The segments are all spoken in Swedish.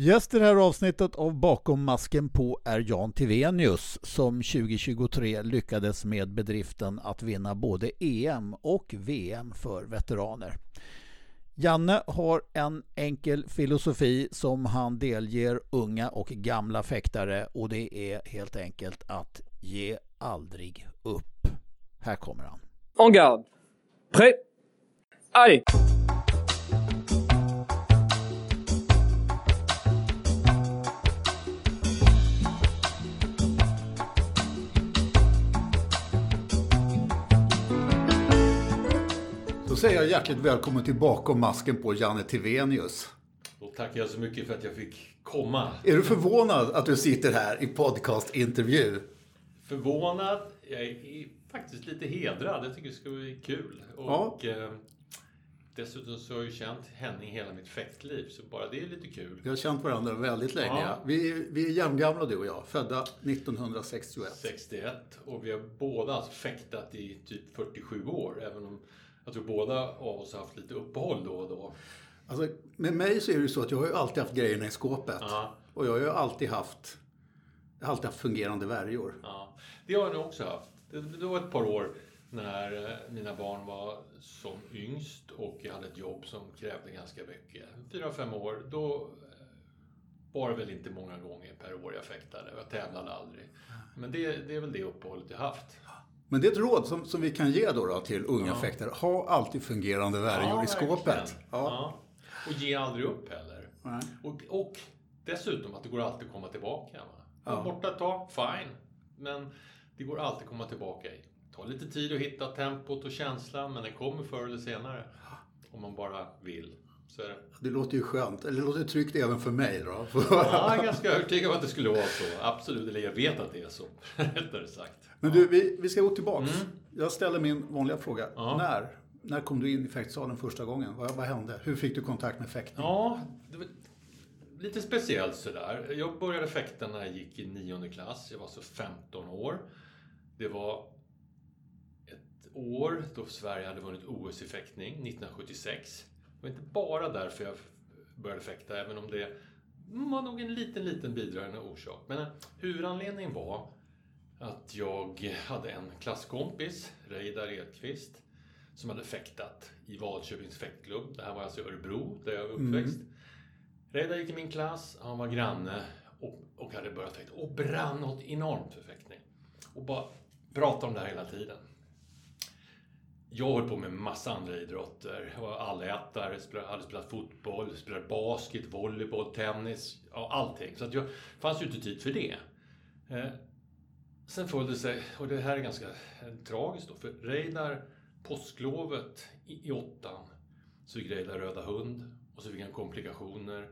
Gäst i det här avsnittet av Bakom masken på är Jan Tivenius som 2023 lyckades med bedriften att vinna både EM och VM för veteraner. Janne har en enkel filosofi som han delger unga och gamla fäktare och det är helt enkelt att ge aldrig upp. Här kommer han. En garde. Prêt. Allez säger jag hjärtligt välkommen till Bakom masken på Janne Tivenius. Då tackar jag så mycket för att jag fick komma. Är du förvånad att du sitter här i podcastintervju? Förvånad, jag är faktiskt lite hedrad. Jag tycker det ska bli kul. Och Ja. eh, dessutom så har jag ju känt Henning hela mitt fäktliv, så bara det är lite kul. Vi har känt varandra väldigt länge. Ja. Vi, vi är jämngamla du och jag, födda 1961. 61 och vi har båda alltså fäktat i typ 47 år, även om jag tror båda av oss har haft lite uppehåll då och då. Alltså, med mig så är det ju så att jag har ju alltid haft grejerna i skåpet. Ja. Och jag har ju alltid haft, jag har alltid haft fungerande värjor. Ja, det har jag nog också haft. Det, det var ett par år när eh, mina barn var som yngst och jag hade ett jobb som krävde ganska mycket. Fyra, fem år, då eh, var det väl inte många gånger per år jag fäktade. Jag tävlade aldrig. Men det, det är väl det uppehållet jag haft. Men det är ett råd som, som vi kan ge då, då till unga Ja. fäktare. Ha alltid fungerande värjor i skåpet. Ja. Ja. Och ge aldrig upp heller. Nej. Och, och dessutom att det går alltid att komma tillbaka. Va? Ja. Ja. Borta ett tag, fine. Men det går alltid att komma tillbaka i. Tar lite tid att hitta tempot och känslan, men den kommer förr eller senare. Om man bara vill. Så är det. Det låter ju skönt. Eller det låter tryggt även för mig då. Ja, jag är ganska övertygad om att det skulle vara så. Absolut, eller jag vet att det är så. Rättare sagt. Men du, vi, vi ska gå tillbaks. Mm. Jag ställer min vanliga fråga. Ja. När? När kom du in i fäktsalen första gången? Vad, vad hände? Hur fick du kontakt med fäktning? Ja, det var lite speciellt sådär. Jag började fäkta när jag gick i nionde klass. Jag var så 15 år. Det var ett år då Sverige hade vunnit OS i fäktning, 1976. Det var inte bara därför jag började fäkta, även om det var nog en liten, liten bidragande orsak. Men huvudanledningen var att jag hade en klasskompis, Reidar Edqvist, som hade fäktat i Vadköpings fäktklubb. Det här var alltså i Örebro, där jag var uppväxt. Reidar gick i min klass, han var granne och, och hade börjat fäkta. Och brann något enormt för fäktning. Och bara pratade om det här hela tiden. Jag höll på med massa andra idrotter. Jag var allätare, hade spelat fotboll, spelade basket, volleyboll, tennis, ja, allting. Så att jag fanns ju inte tid för det. Eh, sen följde sig, och det här är ganska eh, tragiskt då, för Reidar, påsklovet i, i åttan, så fick Reidar röda hund och så fick han komplikationer.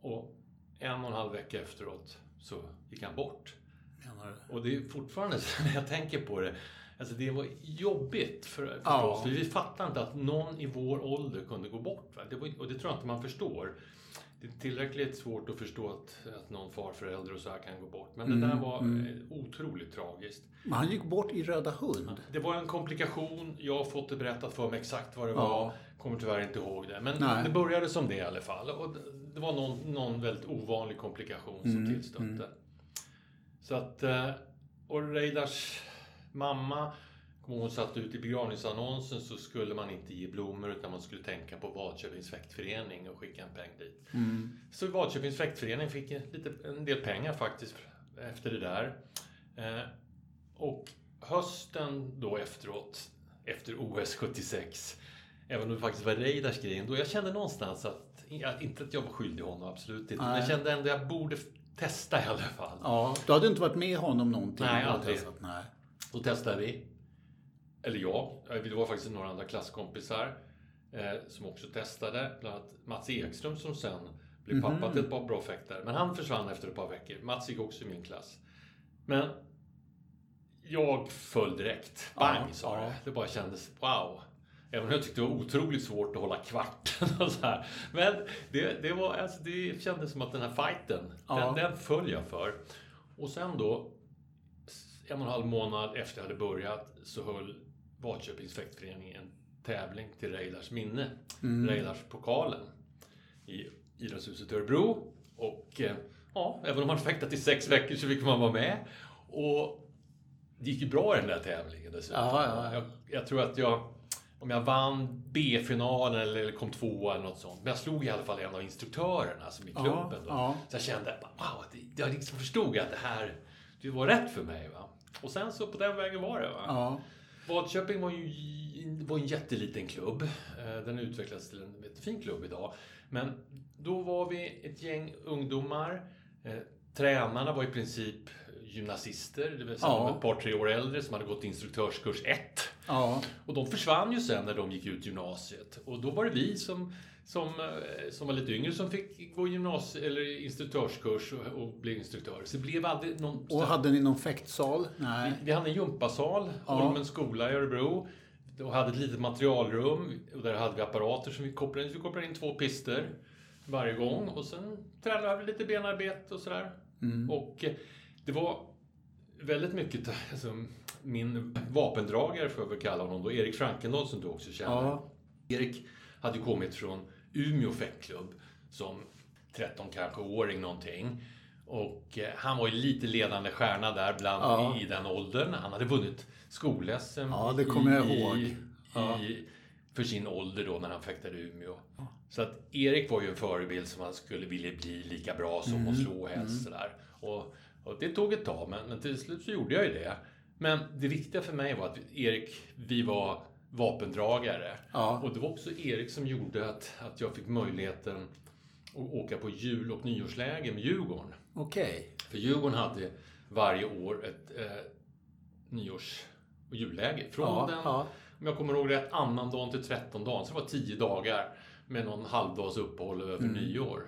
Och en och en halv vecka efteråt så gick han bort. Menar du? Och det är fortfarande så när jag tänker på det. Alltså det var jobbigt för, för Ja. oss. Vi fattade inte att någon i vår ålder kunde gå bort. Va? Det var, och det tror jag inte man förstår. Det är tillräckligt svårt att förstå att, att någon farförälder och så här kan gå bort. Men det där var eh, otroligt tragiskt. Men han gick bort i Röda hund. Det var en komplikation. Jag har fått det berättat för mig exakt vad det Ja. var. Kommer tyvärr inte ihåg det. Men Nej. det började som det i alla fall. Och det- var någon, någon väldigt ovanlig komplikation som Mm, tillstötte. Så att... eh, Och Reidars mamma, hon satt ut i begravningsannonsen så skulle man inte ge blommor utan man skulle tänka på Vadköpings fäktförening och skicka en peng dit. Mm. Så Vadköpings fäktförening fick en, lite, en del pengar faktiskt efter det där. Eh, och hösten då efteråt, efter OS 76, även om det faktiskt var Reidars grej ändå, jag kände någonstans att, inte att jag var skyldig honom, absolut inte, men Nej. jag kände ändå att jag borde testa i alla fall. Ja, du hade inte varit med honom någonting? Nej, aldrig. testat, Nej. Då testade vi. Eller jag. Eh, Det var faktiskt några andra klasskompisar eh, som också testade. Bland annat Mats Ekström som sen blev pappa till ett par bra fäktare. Men han försvann efter ett par veckor. Mats gick också i min klass. Men jag föll direkt. Bang Ja, sa ja. det. Det bara kändes wow. Även om jag tyckte det var otroligt svårt att hålla kvarten och så här. Men det, det, var, alltså, det kändes som att den här fighten, Ja. den, den föll jag för. Och sen då, en och en halv månad efter jag hade börjat, så höll Vadköpings fäktförening en tävling till Reidars minne. Mm. Reidars-pokalen i Idrottshuset Örebro. Och eh, ja, även om man fäktat i sex veckor så fick man vara med. Och det gick ju bra i den där tävlingen dessutom. Ja, ja, ja. Jag, jag tror att jag, om jag vann B-finalen eller kom tvåa eller något sånt. Men jag slog i alla fall en av instruktörerna som i klubben. Då. ja. Så jag kände, wow, jag liksom förstod att det här det var rätt för mig. Va? Och sen så på den vägen var det. Va? Ja. Vadköping var ju var en jätteliten klubb. Eh, Den utvecklades till en jättefin klubb idag. Men då var vi ett gäng ungdomar. Eh, Tränarna var i princip gymnasister, det vill säga Ja. ett par, tre år äldre som hade gått instruktörskurs 1. Ja. Och de försvann ju sen när de gick ut gymnasiet. Och då var det vi som, som, eh, som var lite yngre som fick gå gymnasie, eller instruktörskurs och, och bli instruktör. Så det blev aldrig någon... Och hade ni någon fäktsal? Nej. Vi hade en gympasal, Ja. Holmens skola i Örebro. Och hade ett litet materialrum. Och där hade vi apparater som vi kopplade in. Vi kopplade in två pister varje gång. Och sen tränade vi lite benarbete och sådär. Mm. Och eh, det var väldigt mycket, alltså, min vapendragare får jag väl kalla honom då, Erik Frankendahl som du också känner. Ja. Erik hade kommit från Umeå fäktklubb som 13 kanske åring någonting. Och eh, han var ju lite ledande stjärna där bland, Ja. i, den åldern. Han hade vunnit skol-SM Ja, det kommer jag ihåg. Ja. i, för sin ålder då när han fäktade i Umeå. Så att Erik var ju en förebild som han skulle vilja bli lika bra som Mm. och slå häst sådär. Och, och det tog ett tag, men, men till slut så gjorde jag ju det. Men det viktiga för mig var att Erik, vi var vapendragare. Ja. Och det var också Erik som gjorde att, att jag fick möjligheten att åka på jul och nyårsläger med Djurgården. Okej. För Djurgården hade varje år ett eh, nyårs och julläger. Från Ja, den, ja. om jag kommer ihåg rätt, annan dagen till tretton dagen. Så det var tio dagar med någon halvdags uppehåll över nyår.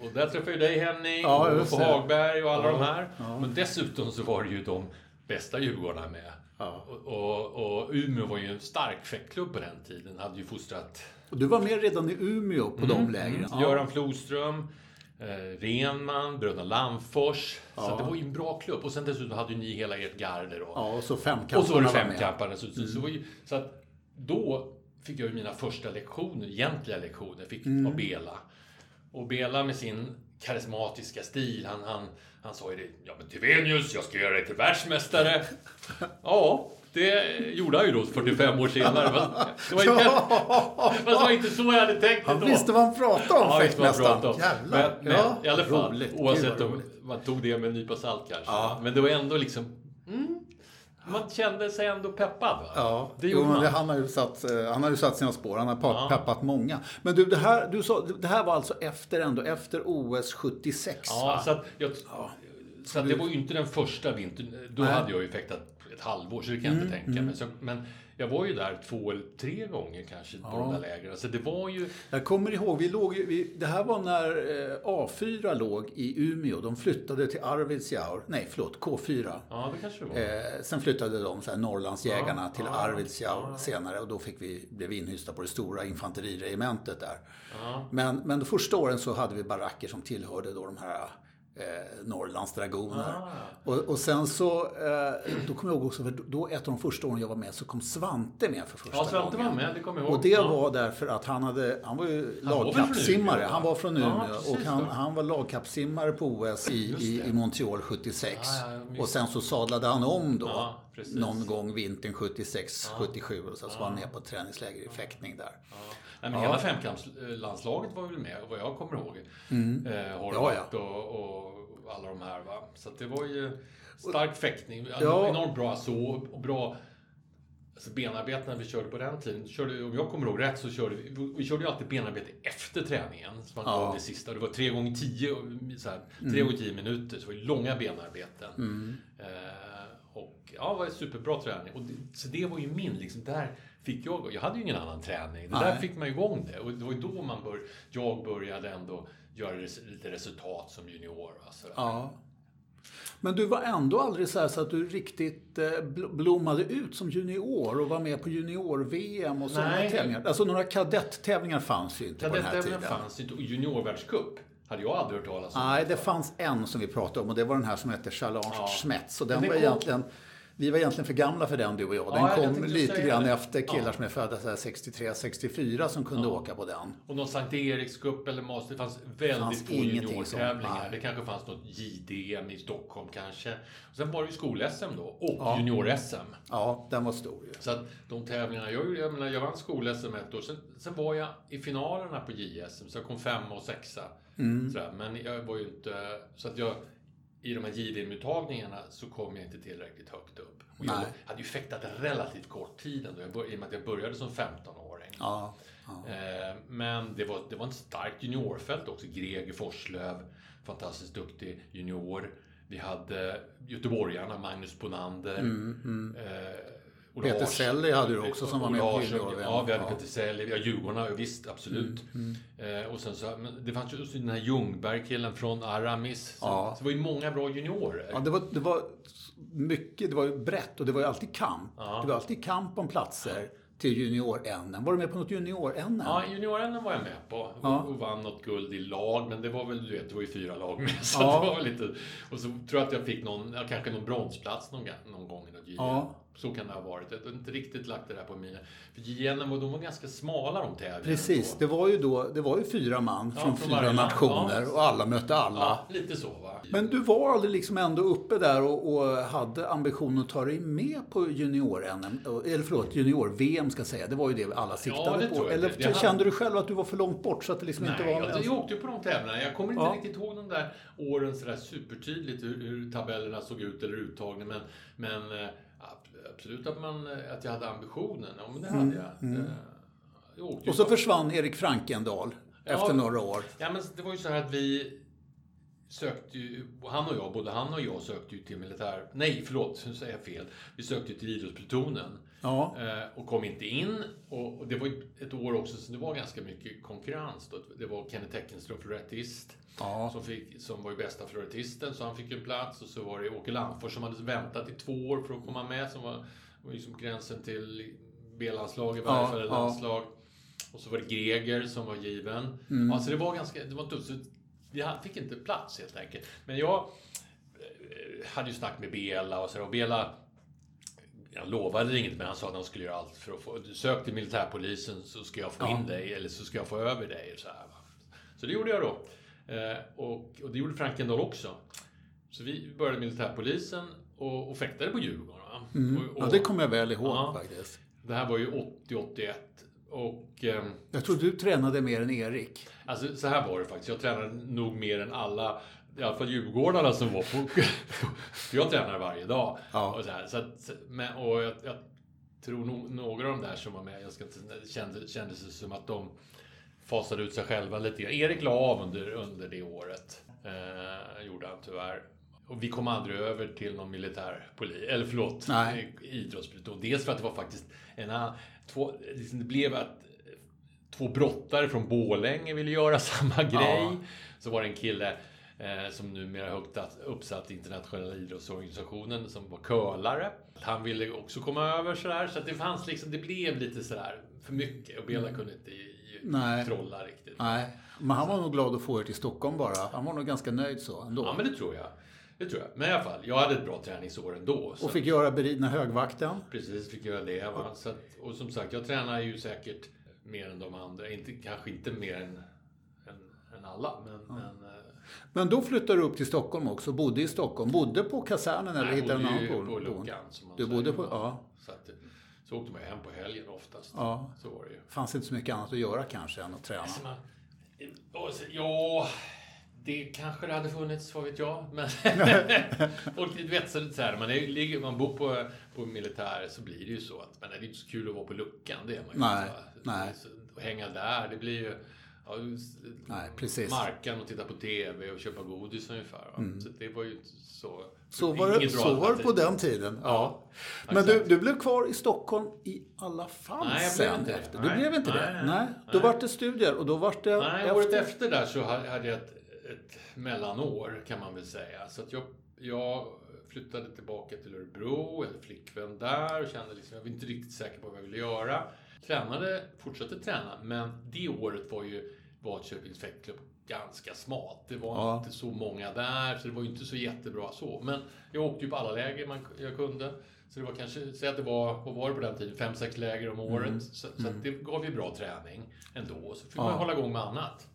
Och, där träffade jag dig Henning, Mm. Ja, och. Hagberg och alla de här. Men dessutom så var det ju de bästa Djurgårdarna med. Ja. Och, och, och Umeå var ju en stark fäktklubb på den tiden. Hade ju fostrat Och du var med redan i Umeå på de lägren? Ja. Göran Flodström, eh, Renman, Bröderna Lamfors. Så Ja. att det var ju en bra klubb. Och sen dessutom hade ju ni hela ert garde då. Ja, och så femkamparna och så var det. Mm. femkamparna. Så, så, så, var ju, så att då fick jag ju mina första lektioner, egentliga lektioner, fick Mm. av Bela. Och Bela med sin karismatiska stil, han, han, han sa ju det, ja men Tivenius, jag ska göra dig till världsmästare. ja, det gjorde han ju då 45 år senare. Det var inte, fast det var inte så jag hade tänkt Han det då. visste vad han pratade om, Ja, om. Jävlar. Men, men ja. i alla fall, Roligt. Oavsett om man tog det med en nypa salt kanske. Ja. Men det var ändå liksom... Mm, man kände sig ändå peppad. Va? Ja, det jo, men det, han, har ju satt, eh, han har ju satt sina spår. Han har Ja. peppat många. Men du, det här, du sa, det här var alltså efter ändå, efter OS 76 Ja, va? så att, jag, så att det var ju inte den första vintern. Då Nej. hade jag ju fäktat ett halvår, så det kan jag inte tänka mig. Så, men jag var ju där två eller tre gånger kanske på de där lägren. Så det var ju... Jag kommer ihåg, vi låg, ju- vi, det här var när eh, A4 låg i Umeå. De flyttade till Arvidsjaur. Nej, förlåt, K4. Ja, det kanske det var. Eh, sen flyttade de, så här, Norrlandsjägarna, Ja, till ja, Arvidsjaur senare. Och då fick vi, blev vi inhysta på det stora infanteriregementet där. Ja. Men, men de första åren så hade vi baracker som tillhörde då de här eh, Norrlands dragoner. Ah. Och, och sen så, eh, då kommer jag ihåg också, för då ett av de första åren jag var med så kom Svante med för första Ja, Svante gången. var med, det kommer jag ihåg. Och det Ja. var därför att han hade, han var ju lagkappsimmare. Han var från Ja, Umeå precis och han, han var lagkappsimmare på OS i, i, i Montreal 76. Ja, ja, och sen så sadlade han om då Ja, precis. någon gång vintern 76, 77 och så, så var han med på träningsläger i fäktning där. Nej, men hela femkampslandslaget var väl med, vad jag kommer ihåg. Eh, Horvath Ja, Och, och alla de här. Va? Så det var ju stark fäktning. Ja. Enormt bra så och bra alltså benarbeten när vi körde på den tiden. Körde, om jag kommer ihåg rätt så körde vi, vi körde ju alltid benarbete efter träningen. Så man Ja. det sista. Det var tre gånger tio, så här, tre gånger tio minuter. Så det var långa benarbeten. Eh, och ja, det var en superbra träning. Och det, så det var ju min, liksom, där fick jag, jag hade ju ingen annan träning. Det där Nej. fick man igång det. Och det var ju då man bör, jag började ändå göra res, lite resultat som junior. Sådär. Ja. Men du var ändå aldrig så, så att du riktigt eh, bl- blommade ut som junior och var med på junior-VM och sådana tävlingar. Alltså några kadett-tävlingar fanns ju inte på den här tiden. fanns inte och juniorvärldscup hade jag aldrig hört talas om. Nej, det fanns en som vi pratade om och det var den här som hette Challenge Ja. Schmetz. Och den var kom- egentligen... Vi var egentligen för gamla för den du och jag. Den Ja, jag kom tänkte lite grann det. efter killar Ja. som är födda så här 63, 64 som kunde Ja. åka på den. Och någon Sankt Erikscup eller Master. Det fanns väldigt fanns få juniortävlingar. Det kanske fanns något JDM i Stockholm kanske. Och sen var det ju skol-SM då. Och Ja. junior-SM. Ja, den var stor ju. Så att de tävlingarna, jag, jag menar, jag vann skol-SM ett år. Sen, sen var jag i finalerna på JSM, så jag kom femma och sexa. Mm. Sådär. Men jag var ju inte... Så att jag... I de här JDM-uttagningarna så kom jag inte tillräckligt högt upp. Och jag Nej. hade ju fäktat en relativt kort tid ändå, i och med att jag började som 15-åring. Ja, ja. Eh, Men det var, det var ett starkt juniorfält också. Greger Forslöv, fantastiskt duktig junior. Vi hade göteborgarna, Magnus Bonander. Eh, Ola Peter Ars- Selly hade du också som var med Ola på junior-VM. Ja, vi hade Ja. Mm, Peter Selly. Ja, Djurgårdarna, visst, absolut. Eh, och sen så, men det fanns ju den här Ljungberg-killen från Aramis. Så, Ja. så det var ju många bra juniorer. Ja, det var, det var mycket, det var ju brett och det var ju alltid kamp. Ja. Det var alltid kamp om platser till junior-NM. Var du med på något junior-NM? Ja, junioren var jag med på Ja. och vann något guld i lag, men det var väl, du vet, det var ju fyra lag med. Så Ja. det var lite, och så tror jag att jag fick någon, kanske någon bronsplats någon, någon gång i något JM. Ja. Så kan det ha varit. Jag har inte riktigt lagt det där på mina. För var- de var ganska smala de tävlingarna. Precis, det var ju då, det var ju fyra man Ja, från fyra nationer Ja. och alla mötte alla. Ja, lite så va. Men du var aldrig liksom ändå uppe där och, och hade ambitionen att ta dig med på junior-NM, eller förlåt, junior-VM ska jag säga. Det var ju det alla siktade på. Eller. Det hade- kände du själv att du var för långt bort så att det liksom inte Nej, var... jag, åkte ju på de tävlingarna. Jag kommer inte riktigt ihåg de där åren sådär supertydligt hur, hur tabellerna såg ut eller uttagningen. Men, men eh, absolut att, man, eh, att jag hade ambitionen. Ja, men det hade jag. Eh, jag Mm, Och så på- försvann Erik Frankendal Ja. efter några år. Ja, men det var ju så här att vi sökte ju, han och jag, både han och jag sökte ju till militär... Nej, förlåt, nu säger jag fel. Vi sökte ju till idrottsplutonen. Ja, Eh, och kom inte in. Och, det var ett år också så det var ganska mycket konkurrens. Då. Det var Kenneth Teckenström, florettist, ja. som, fick, som var ju bästa florettisten, så han fick en plats. Och så var det Åke Landfors som hade väntat i två år för att komma med, som var, var liksom gränsen till B-landslag i varje Ja, fall, eller landslag. Och så var det Greger som var given. Mm. Alltså det var ganska, det var tufft. Så vi fick inte plats helt enkelt. Men jag eh, hade ju snack med Bela och så där, och Bela jag lovade inget, men han sa att han skulle göra allt för att få... Sök till militärpolisen så ska jag få Ja. in dig, eller så ska jag få över dig. och Så, här, så det gjorde jag då. Eh, och, och det gjorde Frankendahl också. Så vi började militärpolisen och, och fäktade på Djurgården. Mm. Och, ja, och det kommer jag väl ihåg Ja. faktiskt. det här var ju 80-81. Och... ehm, Jag tror du tränade mer än Erik. Alltså så här var det faktiskt. Jag tränade nog mer än alla, i alla fall djurgårdarna som var på... för jag tränar varje dag. Ja. Och, så här, så att, men, och jag, jag tror nog några av de där som var med, jag ska inte, kände, kändes det som att de fasade ut sig själva lite grann. Erik la av under, under det året. Eh, gjorde han tyvärr. Och vi kom aldrig över till någon militär poli, eller förlåt, Nej. Dels för att det var faktiskt en två, liksom det blev att två brottare från Borlänge ville göra samma grej. Så var det en kille eh, som numera är högt att- uppsatt i internationella idrottsorganisationen som var curlare. Han ville också komma över sådär, så att det fanns liksom, det blev lite sådär för mycket och Bela kunde inte Nej. trolla riktigt. Nej, men han var nog glad att få er till Stockholm bara. Han var nog ganska nöjd så ändå. Ja, men det tror jag. Det tror jag. Men i alla fall, jag hade ett bra träningsår ändå. Så Och fick göra beridna högvakten. Precis, fick göra det. Va? Så att, och som sagt, jag tränar ju säkert mer än de andra. Inte, kanske inte mer än, än, än alla, men... men eh, Men då flyttade du upp till Stockholm också. Bodde i Stockholm. Bodde på kasernen eller jag hittade en annan på luckan. Som man Du bodde på, ja. Så, att, så åkte man ju hem på helgen oftast. Ja. Så var det ju. Fanns inte så mycket annat att göra kanske än att träna. Alltså man, ja, det kanske det hade funnits, vad vet jag. Men, du vet, så, så här, man, är, ligger, man bor på, på militär så blir det ju så att men det är inte så kul att vara på luckan. Det är man ju Nej, inte. nej. Så, och hänga där, det blir ju... Ja, Nej, precis. Markan och titta på TV och köpa godis ungefär. Va? Så det var ju så... Mm. Så var, det, så var det på den tiden. Ja. Ja, Men du, du blev kvar i Stockholm i alla fall Nej, sen inte efter. Du Nej, blev inte nej, det? nej, Nej. Då var det studier och då var det Nej, året efter där så ha- hade jag ett, ett mellanår kan man väl säga. Så att jag, jag flyttade tillbaka till Örebro, jag hade flickvän där och kände liksom, jag var inte riktigt säker på vad jag ville göra. Tränade, fortsatte träna, men det året var ju Vadköpings fäktklubb ganska smalt. Det var Ja. inte så många där, så det var ju inte så jättebra så. Men jag åkte ju på alla läger man, jag kunde. Så det var kanske, säg att det var, vad var det på den tiden, fem, sex läger om året. Så, så att det gav ju bra träning ändå. Så fick Mm. Ja. man hålla igång med annat.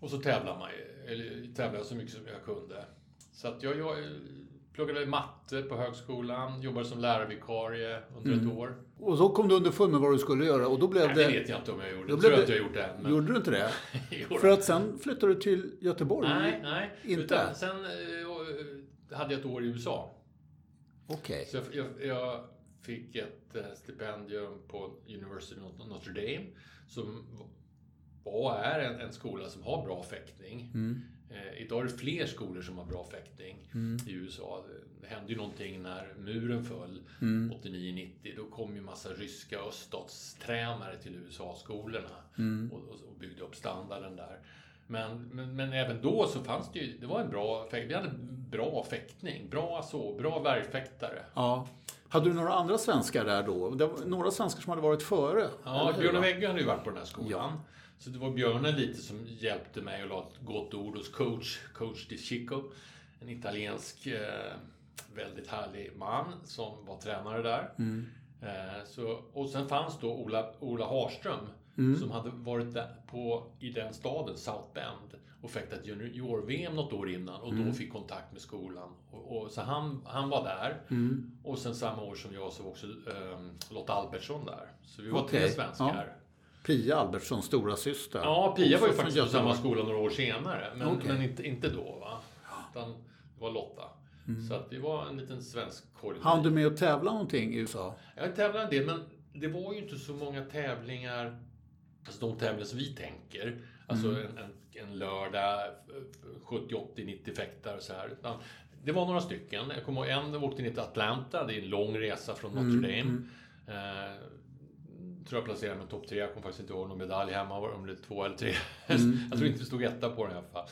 Och så tävlade man eller tävlade så mycket som jag kunde. Så att jag, jag pluggade matte på högskolan, jobbade som lärarvikarie under Mm. ett år. Och så kom du underfund med vad du skulle göra och då blev Nej, det det... vet jag inte om jag gjorde. Då blev tror jag det- inte jag gjort det än. Men... Gjorde du inte det? För att sen flyttade du till Göteborg? Nej, nej. Inte? Utan sen eh, hade jag ett år i USA. Okej. Så jag, jag, jag fick ett eh, stipendium på University of Notre Dame som var är en, en skola som har bra fäktning. Mm. Eh, idag är det fler skolor som har bra fäktning i USA. Det, hände ju någonting när muren föll Mm. 89-90. Då kom ju massa ryska öststatstränare till USA-skolorna Mm. och, och, byggde upp standarden där. Men, men, men även då så fanns det ju, det var en bra fäktning. Vi hade bra fäktning, bra så, bra värjfäktare. Ja. Hade du några andra svenskar där då? Några svenskar som hade varit före? Ja, Björn och Wegge hade ju varit på den här skolan. Ja. Så det var Björne lite som hjälpte mig och la ett gott ord hos coach, coach Di Chico. En italiensk, eh, väldigt härlig man som var tränare där. Mm. Eh, så, och sen fanns då Ola, Ola Harström Mm. som hade varit på, i den staden, South Bend, och fäktat junior-VM något år innan och Mm. då fick kontakt med skolan. Och, och, så han, han var där. Mm. Och sen samma år som jag så var också um, Lotta Albertsson där. Så vi var Okej, tre svenskar. Pia Albertssons stora syster. Ja, Pia var ju faktiskt på samma skola några år senare. Men, Okej. men inte, inte då va. Utan det var Lotta. Så att vi var en liten svensk koloni. Hann du med att tävla någonting i USA? Jag tävlade en del, men det var ju inte så många tävlingar, alltså de tävlingar som vi tänker. Alltså Mm. en, en, en lördag, eh, 70, 80, 90 fäktare och så här. Utan det var några stycken. Jag kommer ihåg en åkte ner till Atlanta, det är en lång resa från Mm, Notre Dame. Eh, tror jag placerade mig topp tre, jag kommer faktiskt inte ihåg någon medalj hemma, om det två eller tre. Mm, jag tror inte det stod etta på den i alla fall.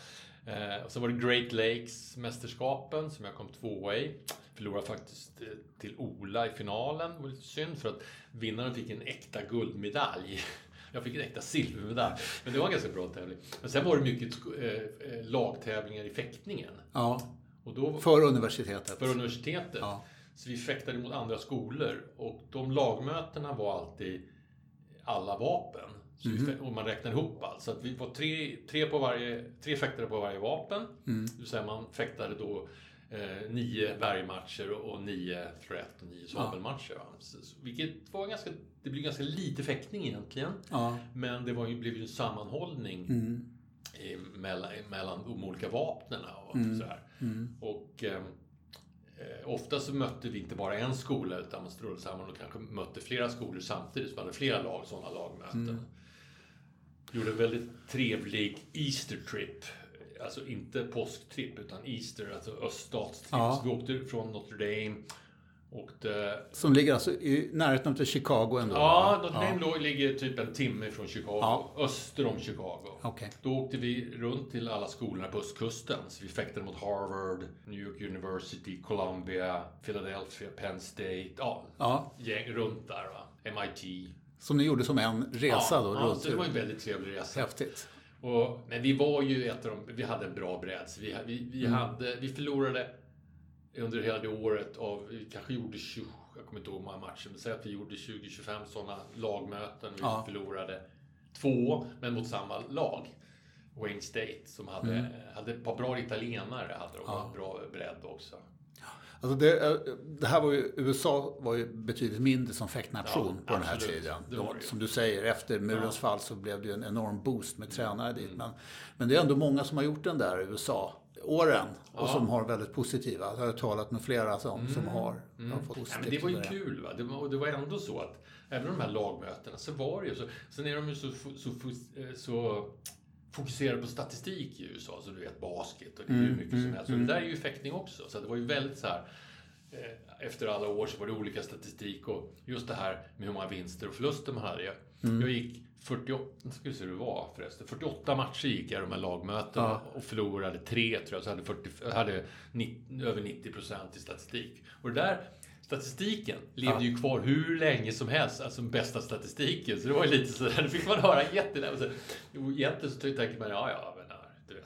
Eh, och så var det Great Lakes-mästerskapen som jag kom tvåa i. Förlorade faktiskt eh, till Ola i finalen. Det var lite synd för att vinnaren fick en äkta guldmedalj. Jag fick en äkta silvermedalj. Men det var en ganska bra tävling. Men sen var det mycket eh, eh, lagtävlingar i fäktningen. Ja. Och då, För universitetet? för universitetet. Ja. Så vi fäktade mot andra skolor. Och de lagmötena var alltid alla vapen. Fä- och man räknade ihop allt. Så att vi var tre, tre, på varje, tre fäktare på varje vapen. Det vill säga man fäktade då eh, nio värjmatcher och, och nio threat och nio. Så, så, vilket var ganska, det blev ganska lite fäktning egentligen. Ja. Men det var ju, blev ju en sammanhållning Mm. i, mellan, mellan de olika vapnen och Mm. sådär. Och ehm, eh, ofta så mötte vi inte bara en skola utan man strullade samman och kanske mötte flera skolor samtidigt. Så vi hade flera lag, sådana lagmöten. Mm. Gjorde en väldigt trevlig Easter trip. Alltså inte påsktripp utan Easter, alltså öststatstripp. Ja. Så vi åkte från Notre Dame. Åkte... Som ligger alltså i närheten av Chicago ändå? Ja? Notre Dame låg- ligger typ en timme från Chicago. Ja. Öster om Chicago. Okej. Då åkte vi runt till alla skolorna på östkusten. Så vi fäktade mot Harvard, New York University, Columbia, Philadelphia, Penn State. Ja, Ja. gäng runt där va. MIT. Som ni gjorde som en resa ja, då? ja, runt så det var en väldigt trevlig resa. Häftigt. Och, men vi var ju ett av de, vi hade en bra bredd. Så vi, vi, Mm. vi, hade, vi förlorade under hela det året av, vi kanske gjorde 20, jag kommer inte ihåg hur många matcher, men säg att vi gjorde 20-25 sådana lagmöten. Vi Ja. förlorade två, men mot samma lag. Wayne State som hade, hade ett par bra italienare, hade de, Mm. Ja. och bra bredd också. Alltså det, eh, det här var ju, USA var ju betydligt mindre som fäktnation Ja, på den här tiden. Det var som du säger, efter murens Ja. Mm. fall så blev det ju en enorm boost med tränare dit. Men, men det är ändå många som har gjort den där i USA åren och som har väldigt positiva. Jag har talat med flera som, som har, har fått Mm. Ja, men det var ju kul. Va? Det, var, det var ändå så att även de här lagmötena så var det ju så. Sen är de ju så, så, så, så fokuserade på statistik i USA. Så du vet basket och det är Mm, ju mycket som helst. Och det där är ju fäktning också. Så det var ju väldigt så här. eh, Efter alla år så var det olika statistik och just det här med hur många vinster och förluster man hade. Mm. jag gick 48, ska se hur det var förresten. 48 matcher gick jag de här lagmötena Ja. och förlorade tre tror jag. Så hade 40, jag hade 90, över 90 procent i statistik. Och det där statistiken levde ju kvar hur länge som helst, alltså den bästa statistiken. Så det var ju lite sådär, det fick man höra jättelänge. Egentligen så tänker man, ja ja, men, ja, du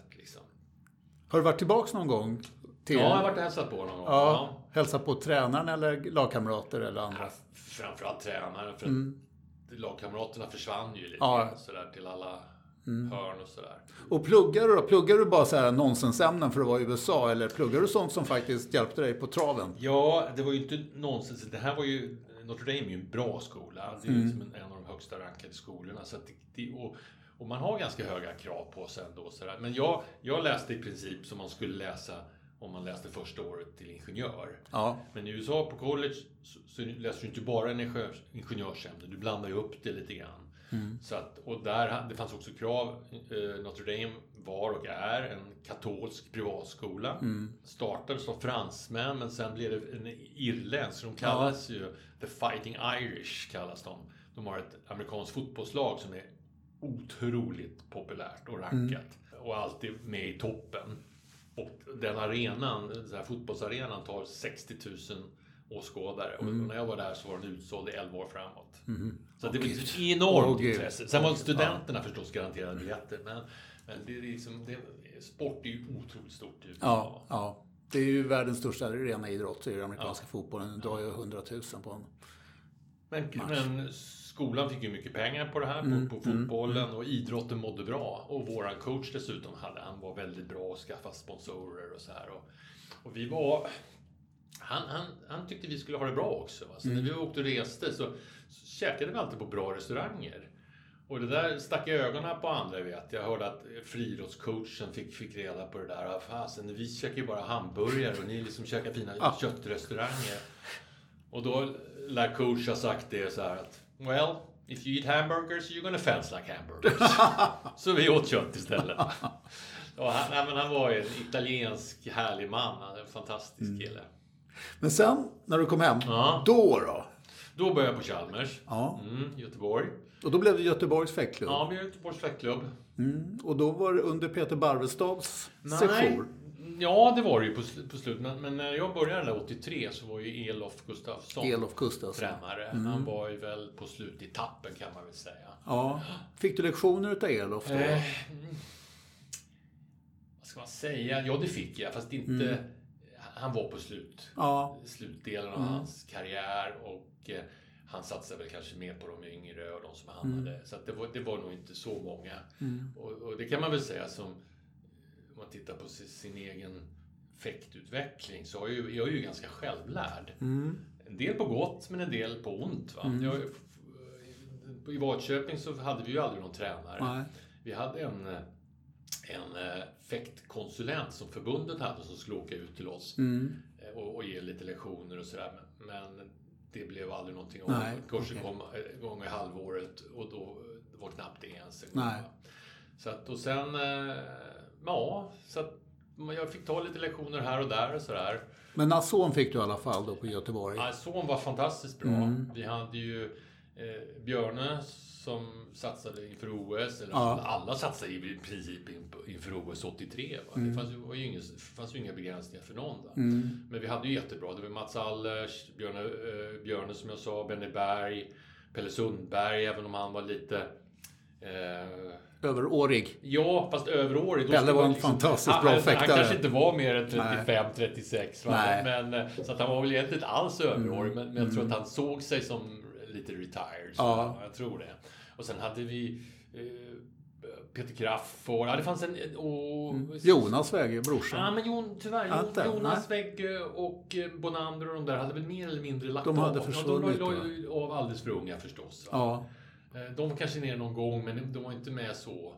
Har du varit tillbaks någon gång? Till, Ja, jag har varit och hälsat på någon gång. Ja, hälsat på tränaren eller lagkamrater eller andra? Ja, Framförallt tränaren. För lagkamraterna försvann ju lite Ja. Mm. sådär till alla hörn och sådär. Och pluggar du då? Pluggar du bara så här nonsensämnen för att vara i USA eller pluggar du sånt som faktiskt hjälpte dig på traven? Ja, det var ju inte nonsens. Det här var ju... Notre Dame är ju en bra skola. Det är ju liksom en, en av de högsta rankade skolorna. Så att det, det, och, och man har ganska höga krav på sig ändå. Sådär. Men jag, jag läste i princip som man skulle läsa om man läste första året till ingenjör. Ja. Men i USA på college så, så läser du inte bara ingenjörsämne, du blandar ju upp det lite grann. Så att, och där, det fanns också krav. Eh, Notre Dame var och är en katolsk privatskola. Startades av fransmän men sen blev det en irländsk. De kallas ju The Fighting Irish. kallas de. De har ett amerikanskt fotbollslag som är otroligt populärt och rankat. Och alltid med i toppen. Och den arenan, den här fotbollsarenan tar 60 000 åskådare. Och när jag var där så var den utsåld i 11 år framåt. Så det var ett enormt gud. intresse. Sen var studenterna förstås garanterade biljetter. Men, men det är liksom, det, sport är ju otroligt stort i USA. Ja, ja. Det är ju världens största rena idrott, i den amerikanska fotbollen. Den drar ju 100 000 på en. Men, men skolan fick ju mycket pengar på det här, på, på fotbollen och idrotten mådde bra. Och våran coach dessutom hade, han var väldigt bra och skaffa sponsorer och så här. Och, och vi var... Han, han, han tyckte vi skulle ha det bra också. Va? Så när vi åkte och reste så, så käkade vi alltid på bra restauranger. Och det där stack i ögonen på andra vet jag. hörde att friidrottscoachen fick, fick reda på det där. Ah, Fasen, vi käkar ju bara hamburgare och ni liksom käkar fina köttrestauranger. Och då lär coach ha sagt det så här att Well, if you eat hamburgers you're gonna fence like hamburgers. så vi åt kött istället. Och han, nej, men han var ju en italiensk härlig man. En fantastisk kille. Men sen, när du kom hem, Ja. då då? Då började jag på Chalmers. Ja. Mm, Göteborg. Och då blev det Göteborgs fäktklubb. Ja, vi har Göteborgs fäktklubb. Mm. Och då var det under Peter Barvestads sejour. Ja, det var det ju på, på slutet. Men, men när jag började där 83 så var ju Elof Gustafsson Elof Gustafsson. tränare. Han var ju väl på slutetappen kan man väl säga. Ja. Fick du lektioner utav Elof då? Eh, vad ska man säga? Ja, det fick jag. Fast inte... Han var på slut. Ja. slutdelen av hans karriär och eh, han satsade väl kanske mer på de yngre och de som han hade. Så det, var, det var nog inte så många. Och, och det kan man väl säga som, om man tittar på sin, egen fäktutveckling så är jag, ju, jag är ju ganska självlärd. En del på gott men en del på ont. Va? Jag, I Vadköping så hade vi ju aldrig någon tränare. Nej. Vi hade en, eh, en eh, fäktkonsulent som förbundet hade som skulle åka ut till oss Mm. eh, och, och ge lite lektioner och sådär. Men, men det blev aldrig någonting av det. Kursen okej. kom en gång i halvåret och då var knappt det ens en gång. Så att, och sen, eh, ja, så att jag fick ta lite lektioner här och där och sådär. Men Nasson fick du i alla fall då på Göteborg. Ja, son var fantastiskt bra. Mm. Vi hade ju eh, Björne som satsade inför OS. Eller Ja. Alla satsade i princip in- inför OS 83. Va? Mm. Det fanns ju, ingen, fanns ju inga begränsningar för någon. Då. Men vi hade ju jättebra. Det var Mats Allers, Björne, eh, Björne som jag sa, Benny Berg, Pelle Sundberg, även om han var lite... Eh, Överårig. Ja, fast överårig. Pelle var en fantastiskt han, bra han, fäktare. Han kanske inte var mer än 35-36. va? Nej. Men, eh, så att han var väl egentligen inte alls överårig. Men, men jag tror att han såg sig som lite retired. Så Mm. Ja. Jag tror det. Och sen hade vi eh, Peter Kraft och... Ja, det fanns en... Och, Jonas Väge, brorsan. Ja, men Jon, tyvärr. Jon, Jonas och eh, Bonander och de där hade väl mer eller mindre lagt De hade av. försvunnit, de la av alldeles för unga förstås. va? Ja. Eh, De var kanske ner någon gång, men de var inte med så.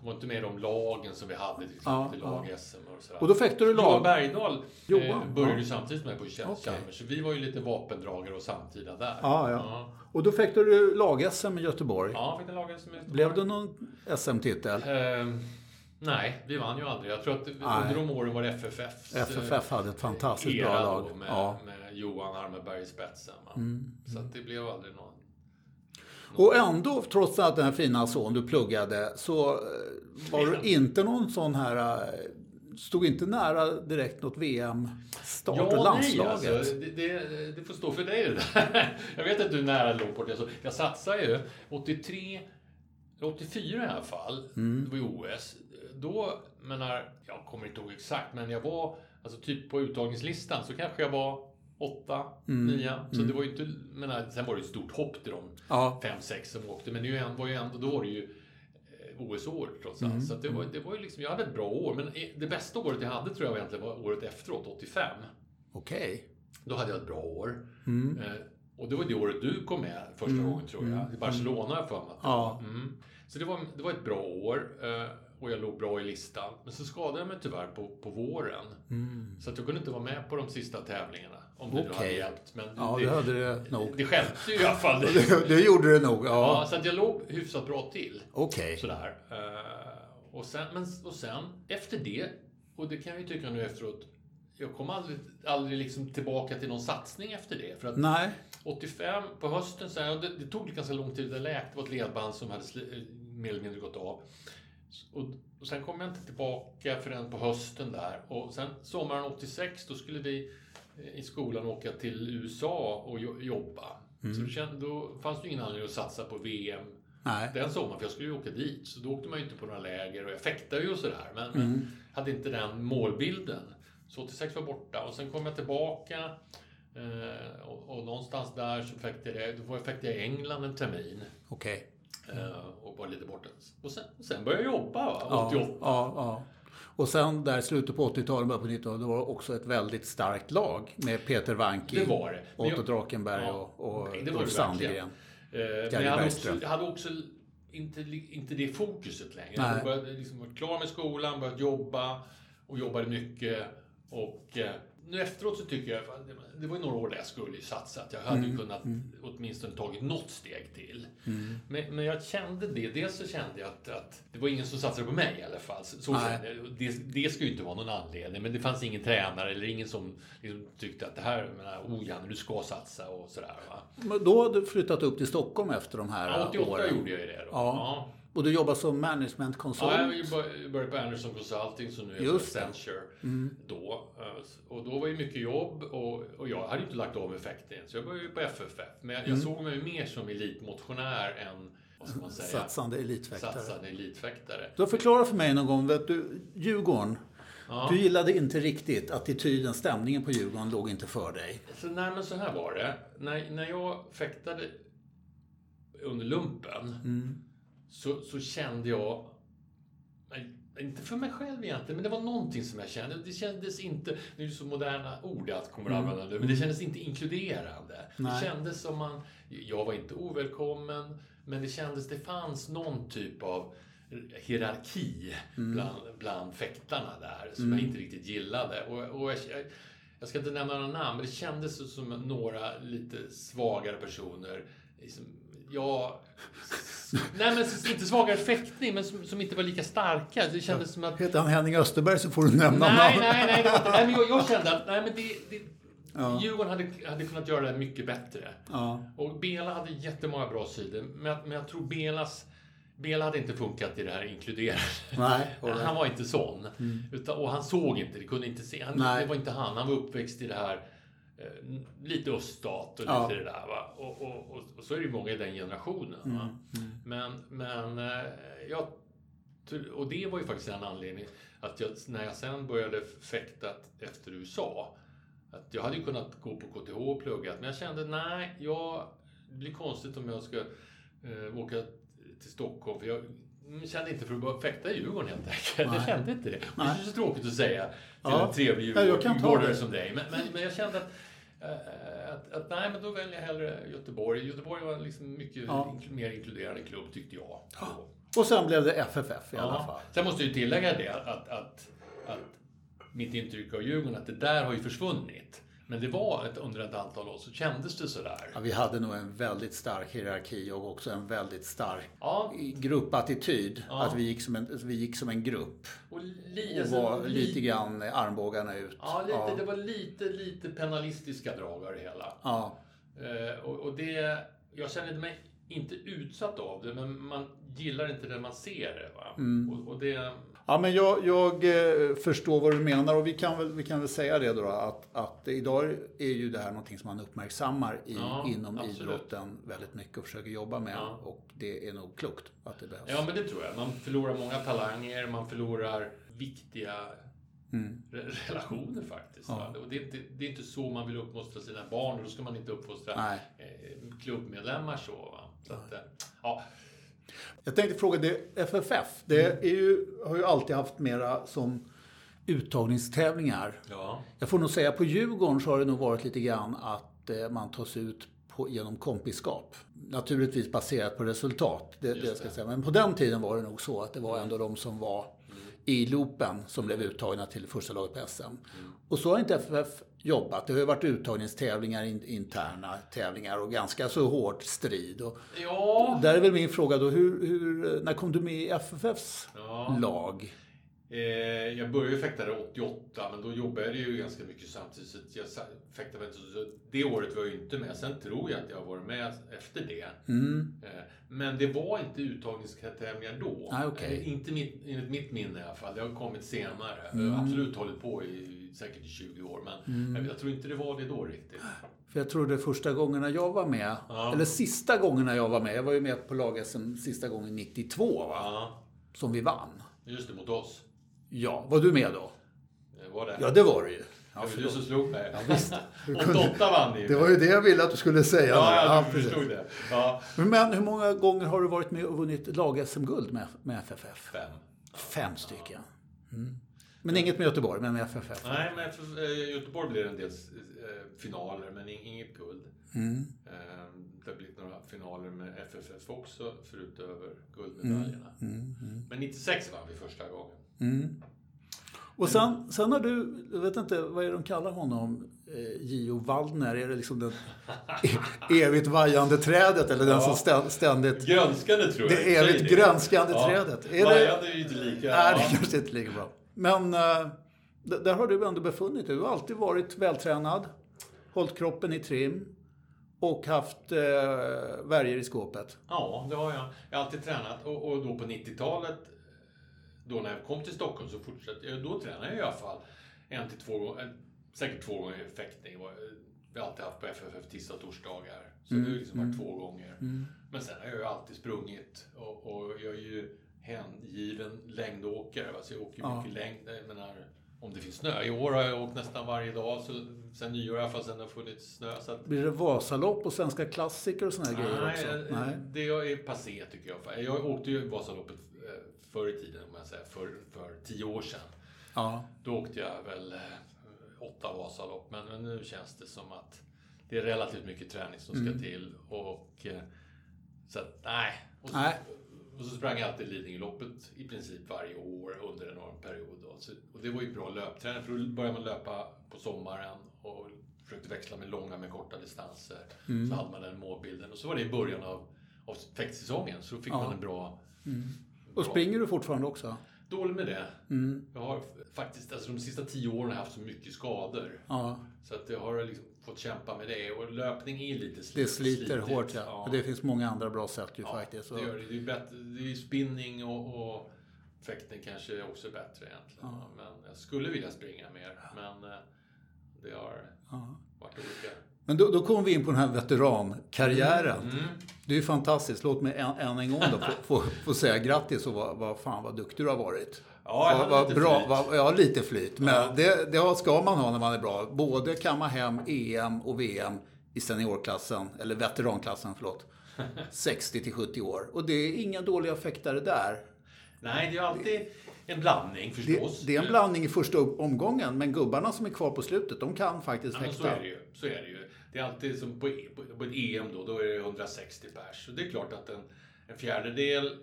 De var inte med i de lagen som vi hade, till Ja, exempel ja. lag-SM och sådär. Och då fäktade du Johan lag. Bergdahl eh, Johan, började ja. ju samtidigt med på. Chalmers, så vi var ju lite vapendragare och samtida där. Ja, ja. Och då fäktade du lag-SM i Göteborg. Ja, fick en lag-SM i Blev det någon SM-titel? Ehm, nej, vi vann ju aldrig. Jag tror att under de åren var det FFF. FFF hade ett fantastiskt bra lag. Då, med, Ja. Mm, med Johan Armeberg i spetsen. va. Så det blev aldrig någon... Och ändå, trots att den här fina son du pluggade, så eh, var du inte någon sån här... eh, Stod inte nära direkt något VM-start och nej, landslaget. alltså, det, det, det får stå för dig det där. Jag vet att du är nära långt bort. Alltså, jag satsade ju 83, 84 i alla fall, Mm. det var ju OS. då, menar, jag kommer inte ihåg exakt, men jag var, alltså typ på uttagningslistan så kanske jag var åtta, Mm. nia. Så det var ju inte, menar, sen var det ett stort hopp till de Ja. fem, sex som åkte. Men det var ju ändå, då var det ju eh, OS-år trots allt. Mm. Så det, var, det var ju liksom, jag hade ett bra år. Men eh, det bästa året jag hade tror jag egentligen var året efteråt, 85. Okej. Då hade jag ett bra år. Mm. Eh, och det var det året du kom med första Mm, gången tror jag. I Barcelona har jag för mig Ja. Mm. Så det var, det var ett bra år. Eh, och jag låg bra i listan. Men så skadade jag mig tyvärr på, på våren. Mm. Så att jag kunde inte vara med på de sista tävlingarna. Om det nu hade hjälpt. Men Ja, det, det hade det nog. det stjälpte ju i alla fall. Det, det gjorde det nog, Ja, ja. så att jag låg hyfsat bra till. Okej. Sådär. Eh, och, sen, men, och sen, efter det, och det kan jag ju tycka nu efteråt, jag kom aldrig, aldrig liksom tillbaka till någon satsning efter det. För att Nej. 85 på hösten, så här, det, det tog ganska lång tid, det läkte, det var ett ledband som hade eh, mer eller mindre gått av. Och, och sen kom jag inte tillbaka förrän på hösten där. Och sen sommaren 86, då skulle vi i skolan åka till USA och jo- jobba. Så då, kände, då fanns det ingen anledning att satsa på VM Nej. den sommaren, för jag skulle ju åka dit. Så då åkte man ju inte på några läger och jag fäktade ju och sådär. Men, men Mm. hade inte den målbilden. Så 86 var borta och sen kom jag tillbaka. Eh, och, och någonstans där så fäktade jag, då fäktade jag i England en termin. Okej. Eh, och var lite borta. Och sen, sen började jag jobba, va? Ja, 88. ja, ja. Och sen där slutet på 80-talet, början på 90-talet, då var det också ett väldigt starkt lag med Peter Wanki, Otto Drakenberg Ja, och, och det var Ulf Sandgren. Eh, men jag hade, också, jag hade också inte, inte det fokuset längre. Nej. Jag började liksom vara klar med skolan, börjat jobba och jobbade mycket. Och eh, nu efteråt så tycker jag, det- var ju några år där jag skulle ju satsat. Jag hade Mm, kunnat åtminstone tagit något steg till. Mm. Men, men jag kände det. Dels så kände jag att, att det var ingen som satsade på mig i alla fall. Så, så kände jag. Det, det ska ju inte vara någon anledning. Men det fanns ingen tränare eller ingen som liksom tyckte att det här, menar, oh Janne, du ska satsa och sådär. Va? Men då hade du flyttat upp till Stockholm efter de här Ja, 88 åren. gjorde jag ju det då. Ja. Och du jobbar som Ja, managementkonsult. jag bör- började på Anderson Consulting som nu det. Accenture. Då. Eh, Och då var det mycket jobb och, och jag hade inte lagt av effekten så jag började på FFF. Men jag, jag såg mig mer som elitmotionär än, vad ska man säga, Satsande elitfäktare. satsande elitfäktare. Du har förklarat för mig någon gång, vet du, Djurgården. Ja. Du gillade inte riktigt attityden, stämningen på Djurgården låg inte för dig. Så, nej, men så här var det. När, när jag fäktade under lumpen så, så kände jag inte för mig själv egentligen, men det var någonting som jag kände. Det kändes inte, det är ju så moderna ord att kommer att använda nu, men det kändes inte inkluderande. Nej. Det kändes som man, jag var inte ovälkommen, men det kändes, det fanns någon typ av hierarki bland, bland fäktarna där som jag inte riktigt gillade. Och, och jag, jag ska inte nämna några namn, men det kändes som några lite svagare personer. Liksom, jag... Nej, men inte svagare fäktning, men som, som inte var lika starka. Det kändes som att... Heter han Henning Österberg så får du nämna Nej, namn. nej, nej. Var nej men jag, jag kände att nej, men det, det, Ja. Djurgården hade, hade kunnat göra det mycket bättre. Ja. Och Bela hade jättemånga bra sidor, men, jag- men jag tror Belas... Bela hade inte funkat i det här. Nej, right. Han var inte sån. Utan, och han såg inte, det kunde inte se. Han, Nej. det var inte han. Han var uppväxt i det här lite öststat och Ja. lite det där. Va? Och, och, och, och så är det ju många i den generationen. Mm, Va? Men, men eh, jag, och det var ju faktiskt en anledning att jag, när jag sen började fäkta efter USA, att jag hade ju kunnat gå på KTH och plugga, men jag kände nej, jag, det blir konstigt om jag ska eh, åka till Stockholm, för jag mm, kände inte för att börja fäkta i Djurgården helt enkelt. Jag kände inte det. Och Det är så tråkigt att säga till Ja. en trevlig Ja, djurgårdare det. som dig, men, men, men jag kände att eh, att, att nej, men då väljer jag hellre Göteborg. Göteborg var en liksom mycket Ja. inkl- mer inkluderande klubb tyckte jag. Och sen blev det FFF i alla Ja. fall. Sen måste jag ju tillägga det att, att, att mitt intryck av Djurgården, att det där har ju försvunnit. Men det var ett, under ett antal år så kändes det sådär. Ja, vi hade nog en väldigt stark hierarki och också en väldigt stark Ja, gruppattityd. Ja. Att vi gick som en, vi gick som en grupp. och, li, Och var li- lite grann armbågarna ut. Ja, lite, det var lite, lite penalistiska drag av det hela. Ja. Eh, och, och det, jag kände mig inte utsatt av det, men man gillar inte det man ser. Va? Mm. Och, och det, Ja, men jag, jag eh, förstår vad du menar och vi kan väl, vi kan väl säga det då, att, att idag är ju det här någonting som man uppmärksammar i, Ja, inom absolut. idrotten väldigt mycket och försöker jobba med. Ja. Och det är nog klokt att det behövs. Ja, men det tror jag. Man förlorar många talanger, man förlorar viktiga re- relationer faktiskt. Mm. Ja. Och det, är inte, det är inte så man vill uppfostra sina barn och då ska man inte uppfostra Nej. eh, klubbmedlemmar så. Va? så att, eh, ja. Jag tänkte fråga, det, FFF, det är ju, har ju alltid haft mera som uttagningstävlingar. Ja. Jag får nog säga på Djurgården så har det nog varit lite grann att eh, man tas ut på, genom kompiskap. Naturligtvis baserat på resultat, det, det ska säga. Men på den tiden var det nog så att det var ändå de som var i loopen som blev uttagna till första laget på SM. Och så har inte FF jobbat. Det har ju varit uttagningstävlingar, in, interna tävlingar och ganska så hård strid. Och Ja. där är väl min fråga då, hur, hur, när kom du med i FFFs Ja. lag? Eh, jag började ju fäkta där 88, men då jobbade jag ju ganska mycket samtidigt. Så jag fäktade så det året var jag ju inte med. Sen tror jag att jag har varit med efter det. Mm. Eh, Men det var inte uttagningstävlingar då. Nej, okej. Eh, Inte mitt, enligt mitt minne i alla fall. Det har kommit senare. Jag Mm. har absolut hållit på i säkert i 20 år, men jag, jag tror inte det var det då riktigt. För jag tror det första gångerna jag var med, Ja. eller sista gångerna jag var med, jag var ju med på lag-SM sista gången 92 va? Ja, Som vi vann. just det, mot oss. Ja, var du med då? Var det. Ja, det var du ju. Ja, det var du som slog mig. Ja, visst. Kunde- 88 vann ju. Det var ju det jag ville att du skulle säga. Ja, nu. ja, du precis. förstod det. Ja, Men hur många gånger har du varit med och vunnit lag-SM-guld med, med FFF? fem. Fem stycken. Mm. Men inget med Göteborg, men med FFF? Nej, men eh, Göteborg blir en del eh, finaler, men ing- inget guld. Mm. Eh, det har blivit några finaler med FFF också, förutöver guldmedaljerna. Men 96 vann vi första gången. Mm. Och sen, sen har du, jag vet inte, vad är det de kallar honom? Eh, Gio Waldner? Är det liksom det e- evigt vajande trädet eller den Ja. som stä- ständigt... Grönskande tror jag. Det evigt grönskande trädet. Är det- Vajande är ju inte lika. Nej, det ja. kanske inte lika bra. Men eh, där har du ändå befunnit dig. Du har alltid varit vältränad, hållit kroppen i trim och haft eh, värjor i skåpet. Ja, det har jag. Jag har alltid tränat och, och då på 90-talet, då när jag kom till Stockholm så fortsatte jag. Då tränade jag i alla fall en till två gånger, eh, säkert två gånger fäktning. var- Vi har alltid haft på FFF tisdag och torsdagar. Så det har liksom varit två gånger. Men sen har jag ju alltid sprungit och, och jag är ju hängiven längdåkare. Va? Så jag åker Ja. mycket längd. Jag menar, om det finns snö. I år har jag åkt nästan varje dag, så sen nyår i alla fall, sen det har funnits snö. Så att, Blir det Vasalopp och svenska klassiker och såna här grejer Nej, också? eh, det är passé tycker jag. Jag åkte ju Vasaloppet eh, förr i tiden, om jag säger, för, för tio år sedan. Ja. Då åkte jag väl eh, åtta Vasalopp, men, men nu känns det som att det är relativt mycket träning som ska till. Och, eh, så att, nej. Och så, Nej. och så sprang jag alltid Lidingöloppet i princip varje år under en enorm period. Då. Så, och det var ju bra löpträning, för då började man löpa på sommaren och försökte växla med långa med korta distanser. Så hade man den målbilden. Och så var det i början av, av fäktsäsongen, så då fick man en bra... Och springer du fortfarande också? Dålig med det. Jag har faktiskt, alltså de sista tio åren har jag haft så mycket skador. Ja. Så att jag har liksom fått kämpa med det. Och löpning är lite slit, Det sliter slitigt. hårt ja. Och det finns många andra bra sätt ju faktiskt. Så. det gör det. Det är, bättre, det är spinning och, och fäktning kanske också är bättre egentligen. Men jag skulle vilja springa mer. Men eh, det har varit olika. Men då, då kommer vi in på den här veterankarriären. Mm. Det är ju fantastiskt. Låt mig än, än en gång då få, få, få säga grattis och vad, vad fan vad duktig du har varit. Ja, jag hade vad lite bra, flyt. vad, ja, lite flyt. Men Ja. det, det ska man ha när man är bra. Både kamma hem EM och VM i seniorklassen, eller veteranklassen, förlåt. 60 till 70 år. Och det är inga dåliga fäktare där. Nej, det är alltid en blandning Det, förstås. det är en blandning i första omgången, men gubbarna som är kvar på slutet, de kan faktiskt Ja, men så fäkta. är det ju. Så är det ju. Det är alltid som på, på, på ett EM då, då är det 160 pers. Så det är klart att en, en fjärdedel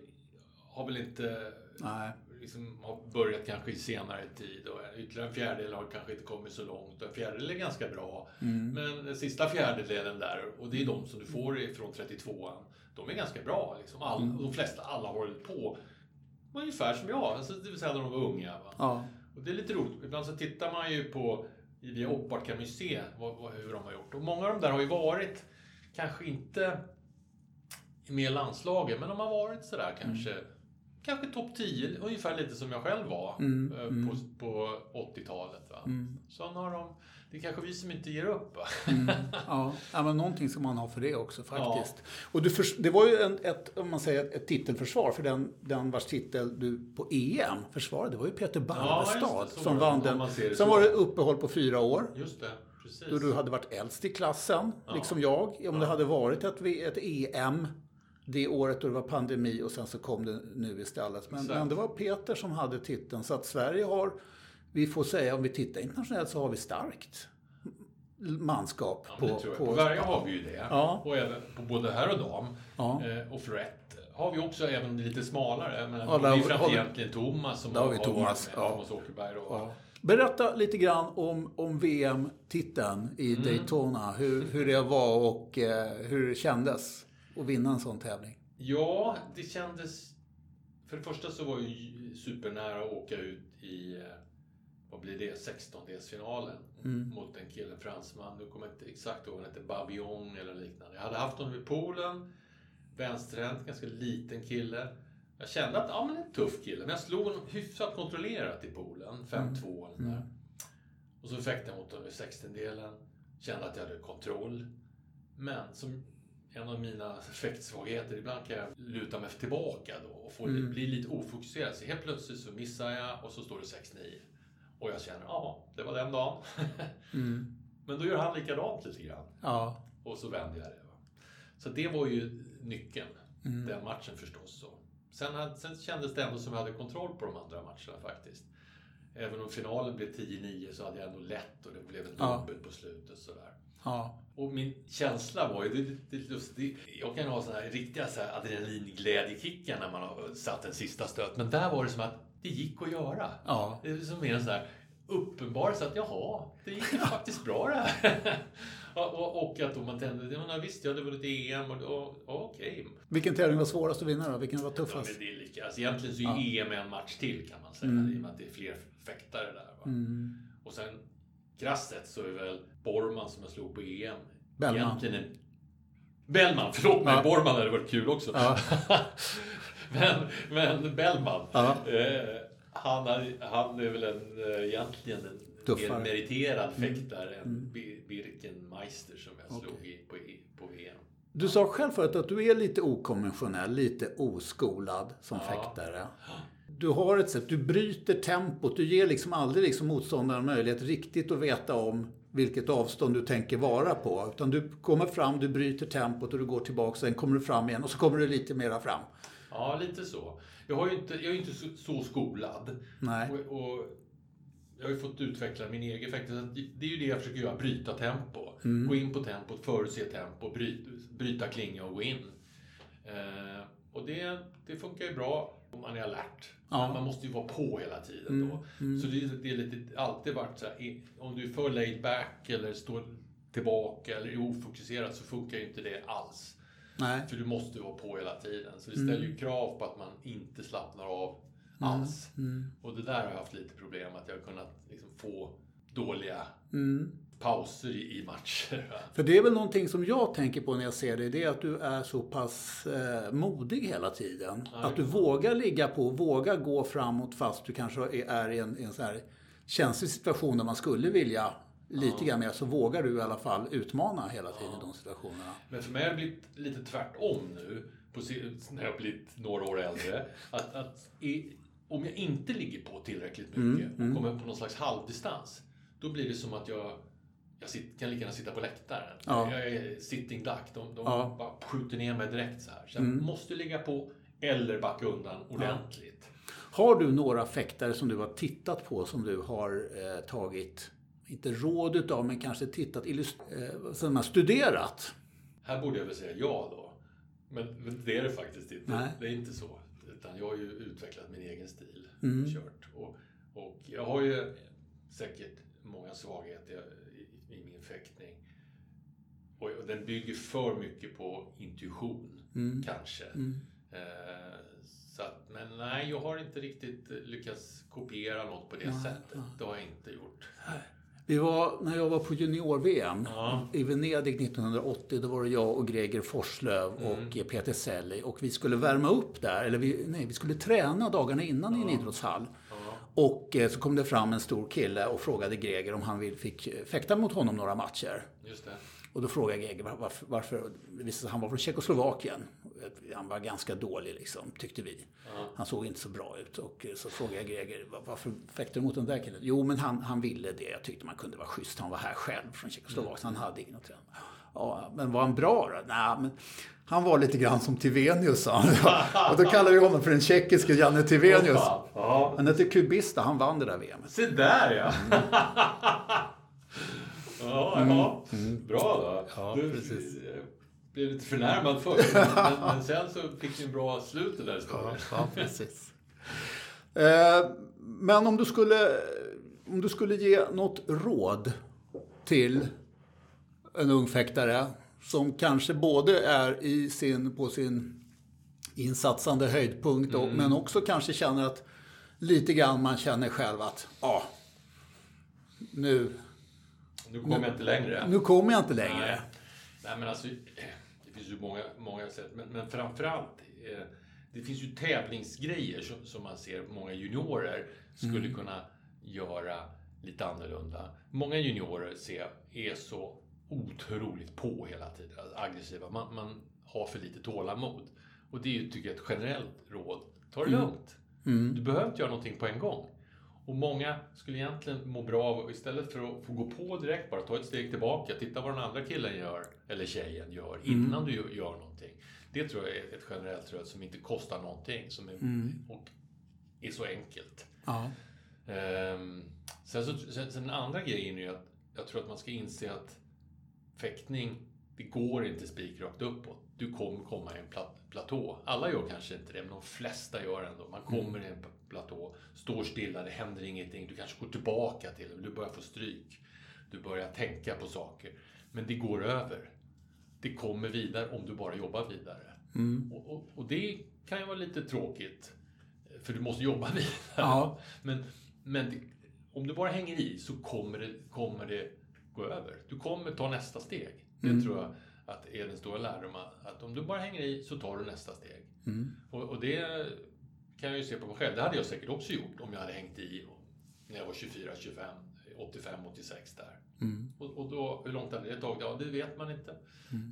har väl inte Nej. liksom, har börjat kanske i senare tid och ytterligare en fjärdedel har kanske inte kommit så långt. Och en fjärdedel är ganska bra. Men den sista fjärdedelen där, och det är de som du får ifrån 32an, de är ganska bra. Liksom. All, De flesta, alla har hållit på ungefär som jag, alltså, det vill säga när de var unga. Va? Ja. Och det är lite roligt. Ibland så tittar man ju på, via Oppart kan man ju se vad, vad, hur de har gjort. Och många av de där har ju varit, kanske inte med i landslaget, men de har varit sådär kanske kanske topp 10, ungefär lite som jag själv var Mm, eh, mm. på, på 80-talet. Va? Mm. Sen har de, det är kanske vi som inte ger upp. Mm. Ja, ja, men någonting ska man ha för det också faktiskt. Och du det var ju en, ett, om man säger, ett titelförsvar för den, den vars titel du på EM försvarade. Det var ju Peter Barvestad Ja, som vann den. Sen var det uppehåll på fyra år. Just det, precis. Då du hade varit äldst i klassen, Ja. liksom jag. Om det Ja. hade varit ett, ett EM det året då det var pandemi och sen så kom det nu istället. Men, men det var Peter som hade titeln. Så att Sverige har, vi får säga om vi tittar internationellt så har vi starkt manskap Ja, på, det på, På Värja har vi ju det. Ja. Och även på både herr och dam. Ja. Eh, och florett har vi också, även lite smalare. Men Ja, det är framför vi- egentligen Thomas som har har Thomas, varit med. Thomas Åkerberg och... Ja. Berätta lite grann om, om VM-titeln i Mm. Daytona. Hur, hur det var och eh, hur det kändes att vinna en sån tävling. Ja, det kändes... För det första så var jag ju supernära att åka ut i, eh, vad blir det, 16-delsfinalen Mm. mot en kille, en fransman. Nu kommer jag inte exakt ihåg, han hette Babillon eller liknande. Jag hade haft honom i poolen, vänsterhänt, ganska liten kille. Jag kände att, ja men en tuff kille, men jag slog honom hyfsat kontrollerat i poolen, 5-2 eller där. Och så fäktade jag mot honom i 16-delen, kände att jag hade kontroll. Men som en av mina fäktsvagheter, ibland kan jag luta mig tillbaka då och få, Mm. bli lite ofokuserad. Så helt plötsligt så missar jag och så står det 6-9. Och jag känner, ja, det var den dagen. Mm. Men då gör han likadant lite grann. Ja. Och så vänder jag det. Va? Så det var ju nyckeln, Mm. den matchen förstås. Så. Sen, hade, sen kändes det ändå som jag hade kontroll på de andra matcherna faktiskt. Även om finalen blev 10-9 så hade jag ändå lätt och det blev en Ja. dubbel på slutet. Sådär. Ja. Och min känsla var ju, det, det, det, det, jag kan ju ha sådana här riktiga så här adrenalinglädjekickar när man har satt en sista stöt. Men där var det som att det gick att göra. Ja. Det är som mer en sån här uppenbarelse att jaha, det gick faktiskt bra det här. och, och, att då man tände, ja, visst jag hade vunnit EM och, och, och okej. Vilken tävling var svårast att vinna då? Vilken var Ja, tuffast? men det är lika. Alltså, egentligen så är Ja. EM en match till kan man säga. Mm. I och med att det är fler fäktare där. Mm. Och sen krasst så är väl Borman som jag slog på EM. Bellman. Egentligen en... Bellman, förlåt mig. Ja. Borman hade varit kul också. Ja. men, men Bellman. Ja. Eh, han, är, han är väl en, eh, egentligen en Tuffare. mer meriterad fäktare än Mm. Bir- Birkenmeister som jag slog Okej. i på, i på VM. Du sa själv förut att du är lite okonventionell, lite oskolad som Ja. fäktare. Du har ett sätt, du bryter tempot, du ger liksom aldrig liksom motståndaren möjlighet riktigt att veta om vilket avstånd du tänker vara på. Utan du kommer fram, du bryter tempot och du går tillbaka, sen kommer du fram igen och så kommer du lite mera fram. Ja, lite så. Jag, har inte, jag är ju inte så, så skolad. Nej. Och, och jag har ju fått utveckla min egen att Det är ju det jag försöker göra, bryta tempo. Mm. Gå in på tempot, förutse tempo, bryta, bryta klinga och gå in. Eh, och det, det funkar ju bra man är alert. Ja. Man måste ju vara på hela tiden Mm, då. mm. Så det, det är lite, alltid varit så här, om du är för laid back eller står tillbaka eller är ofokuserad så funkar ju inte det alls. Nej. För du måste vara på hela tiden. Så det Mm. ställer ju krav på att man inte slappnar av alls. Mm. Och det där har jag haft lite problem att jag har kunnat liksom få dåliga Mm. Pauser i, matcher. va. För det är väl någonting som jag tänker på när jag ser dig, det är att du är så pass eh, modig hela tiden. Ja, att du vågar ligga på, vågar gå framåt fast du kanske är, i en, i en så här känslig situation där man skulle vilja lite grann mer, så vågar du i alla fall utmana hela tiden i de situationerna. Men för mig har det blivit lite tvärtom nu, på, när jag har blivit några år äldre. Att, att i, om jag inte ligger på tillräckligt mycket Mm, och kommer på någon slags halvdistans, då blir det som att jag jag sit, kan lika gärna sitta på läktaren. Ja. Jag är sitting duck. De, de Ja. bara skjuter ner mig direkt så här. Så jag Mm. måste ligga på eller backa undan ordentligt. Har du några fäktare som du har tittat på som du har eh, tagit, inte råd utav, men kanske tittat, eh, som har studerat? Här borde jag väl säga ja då. Men, det är det faktiskt inte. Nej. Det är inte så. Utan jag har ju utvecklat min egen stil. Mm. Kört. Och, och jag har ju säkert många svagheter fäktning. Och, och den bygger för mycket på intuition, Mm. kanske. Mm. Eh, så att, men nej, jag har inte riktigt lyckats kopiera något på det Nej, sättet. nej. Det har jag inte gjort. Vi var, när jag var på junior-VM Ja. i Venedig 1980, då var det jag och Greger Forslöv och Peter Selli. Och vi skulle värma upp där, eller vi, nej, vi skulle träna dagarna innan i en idrottshall. Och eh, så kom det fram en stor kille och frågade Greger om han vill, fick eh, fäkta mot honom några matcher. Just det. Och då frågade Greger var- varför, varför att han var från Tjeckoslovakien. Han var ganska dålig liksom, tyckte vi. Han såg inte så bra ut. Och eh, så frågade jag Greger, "Va- varför fäktade du mot den där killen? Jo, men han, han ville det. Jag tyckte man kunde vara schysst. Han var här själv från Tjeckoslovakien. Han hade ingen att träna. Ja, men var han bra då? Nej, men han var lite grann som Tivenius, sa han. Och då kallar vi honom för den tjeckiske Janne Tivenius. Ja. Han hette Kubista, han vann det där VMet. Se där ja! ja, ja. Bra då. Mm. Ja, du precis. eh, blev lite förnärmad först, men, men sen så fick ni en bra slut det där historien. Ja, precis. Eh, Men om du skulle, om du skulle ge något råd till en ung fäktare som kanske både är i sin, på sin insatsande höjdpunkt och, men också kanske känner att lite grann man känner själv att ja, nu, Nu kommer jag inte längre. nu kommer jag inte längre. Nej. Nej, men alltså, det finns ju många, många sätt. Men, men framförallt, eh, det finns ju tävlingsgrejer som, som man ser många juniorer skulle kunna göra lite annorlunda. Många juniorer ser är så otroligt på hela tiden, alltså aggressiva. Man, man har för lite tålamod. Och det är ju, tycker jag, ett generellt råd. Ta det lugnt. Du behöver inte göra någonting på en gång. Och många skulle egentligen må bra av, istället för att få gå på direkt, bara ta ett steg tillbaka. Titta vad den andra killen gör, eller tjejen gör, innan du gör- någonting. Det tror jag är ett generellt råd som inte kostar någonting, som är, och är så enkelt. Ja. Ehm, sen, så, sen, sen den andra grejen är ju att jag tror att man ska inse att fäktning, det går inte spikrakt uppåt. Du kommer komma i en plat, platå. Alla gör kanske inte det, men de flesta gör ändå. Man kommer i en platå, står stilla, det händer ingenting. Du kanske går tillbaka till det, du börjar få stryk. Du börjar tänka på saker. Men det går över. Det kommer vidare om du bara jobbar vidare. Och, och, och det kan ju vara lite tråkigt. För du måste jobba vidare. Ja. Men, men det, om du bara hänger i så kommer det, kommer det gå över. Du kommer ta nästa steg. Det tror jag att är den stora lärdomen. Att om du bara hänger i så tar du nästa steg. Och, och det kan jag ju se på mig själv. Det hade jag säkert också gjort om jag hade hängt i när jag var 24, 25, 85, 86 där. Och, och då, hur långt hade det tagit? Ja, det vet man inte.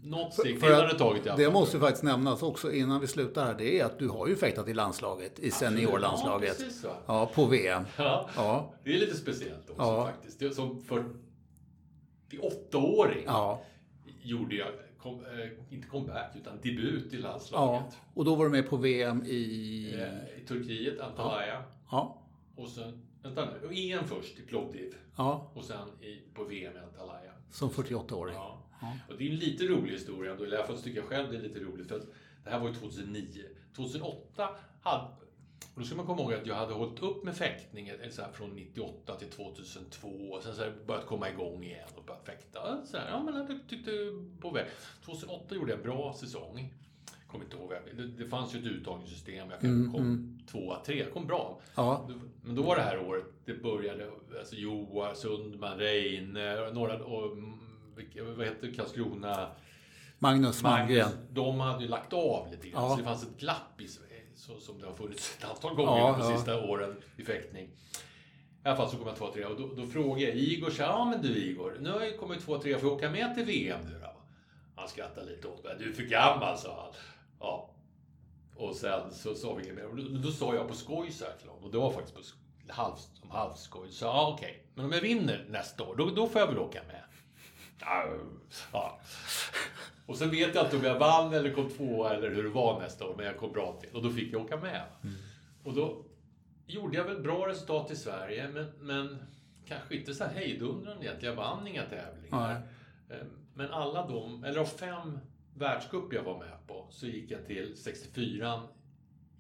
Något steg till För hade det tagit i alla Det måste faktiskt nämnas också innan vi slutar här. Det är att du har ju fäktat i landslaget, i seniorlandslaget. Ja, precis så. Ja, på VM. Ja. Ja. Det är lite speciellt också Ja. faktiskt. Som 48-åring Ja. gjorde jag, kom, eh, inte comeback, utan debut i ja. landslaget. Och då var du med på VM i... Eh, I Turkiet, Antalya. Ja. Och sen, vänta nu, EM först i Plovdiv. Ja. Och sen i, på VM i Antalya. Som 48-åring. Ja. Och det är en lite rolig historia ändå, eller i alla fall tycker jag själv det är lite roligt. För att det här var ju 2009. 2008 hade... Och då ska man komma ihåg att jag hade hållit upp med fäktning så här, från 98 till 2002. Och sen så jag börjat komma igång igen och börjat fäkta. Så här, ja, men jag tyckte på väg. 2008 gjorde jag en bra säsong. Kommer inte ihåg. Det, det fanns ju ett uttagningssystem. Jag kom tvåa, tre. Jag kom bra. Ja. Men då var det här året, det började, alltså Joar, Sundman, Reine, några, och, mm, vad heter Karlskrona? Magnus Malmgren. Magnus, de hade ju lagt av lite grann. Ja. Så det fanns ett glapp i, så, som det har funnits ett antal gånger Ja, de ja. sista åren i fäktning. I alla fall så kom jag två, tre och då, då frågade jag Igor, så ja men du Igor, nu har jag kommit två, tre, får jag åka med till VM nu då? Han skrattade lite åt mig, du är för gammal sa han. Ja. Och sen så sa vi inget mer. Då, då sa jag på skoj så här till honom, och det var faktiskt på halv, halvskoj. Så ja, okej, men om jag vinner nästa år, då, då får jag väl åka med. Ja. Och sen vet jag inte om jag vann eller kom tvåa eller hur det var nästa år, men jag kom bra till. Och då fick jag åka med. Och då gjorde jag väl bra resultat i Sverige, men, men kanske inte så här hejdundrande egentligen. Jag vann inga tävlingar. Eh, Men alla de, eller av fem världscup jag var med på, så gick jag till 64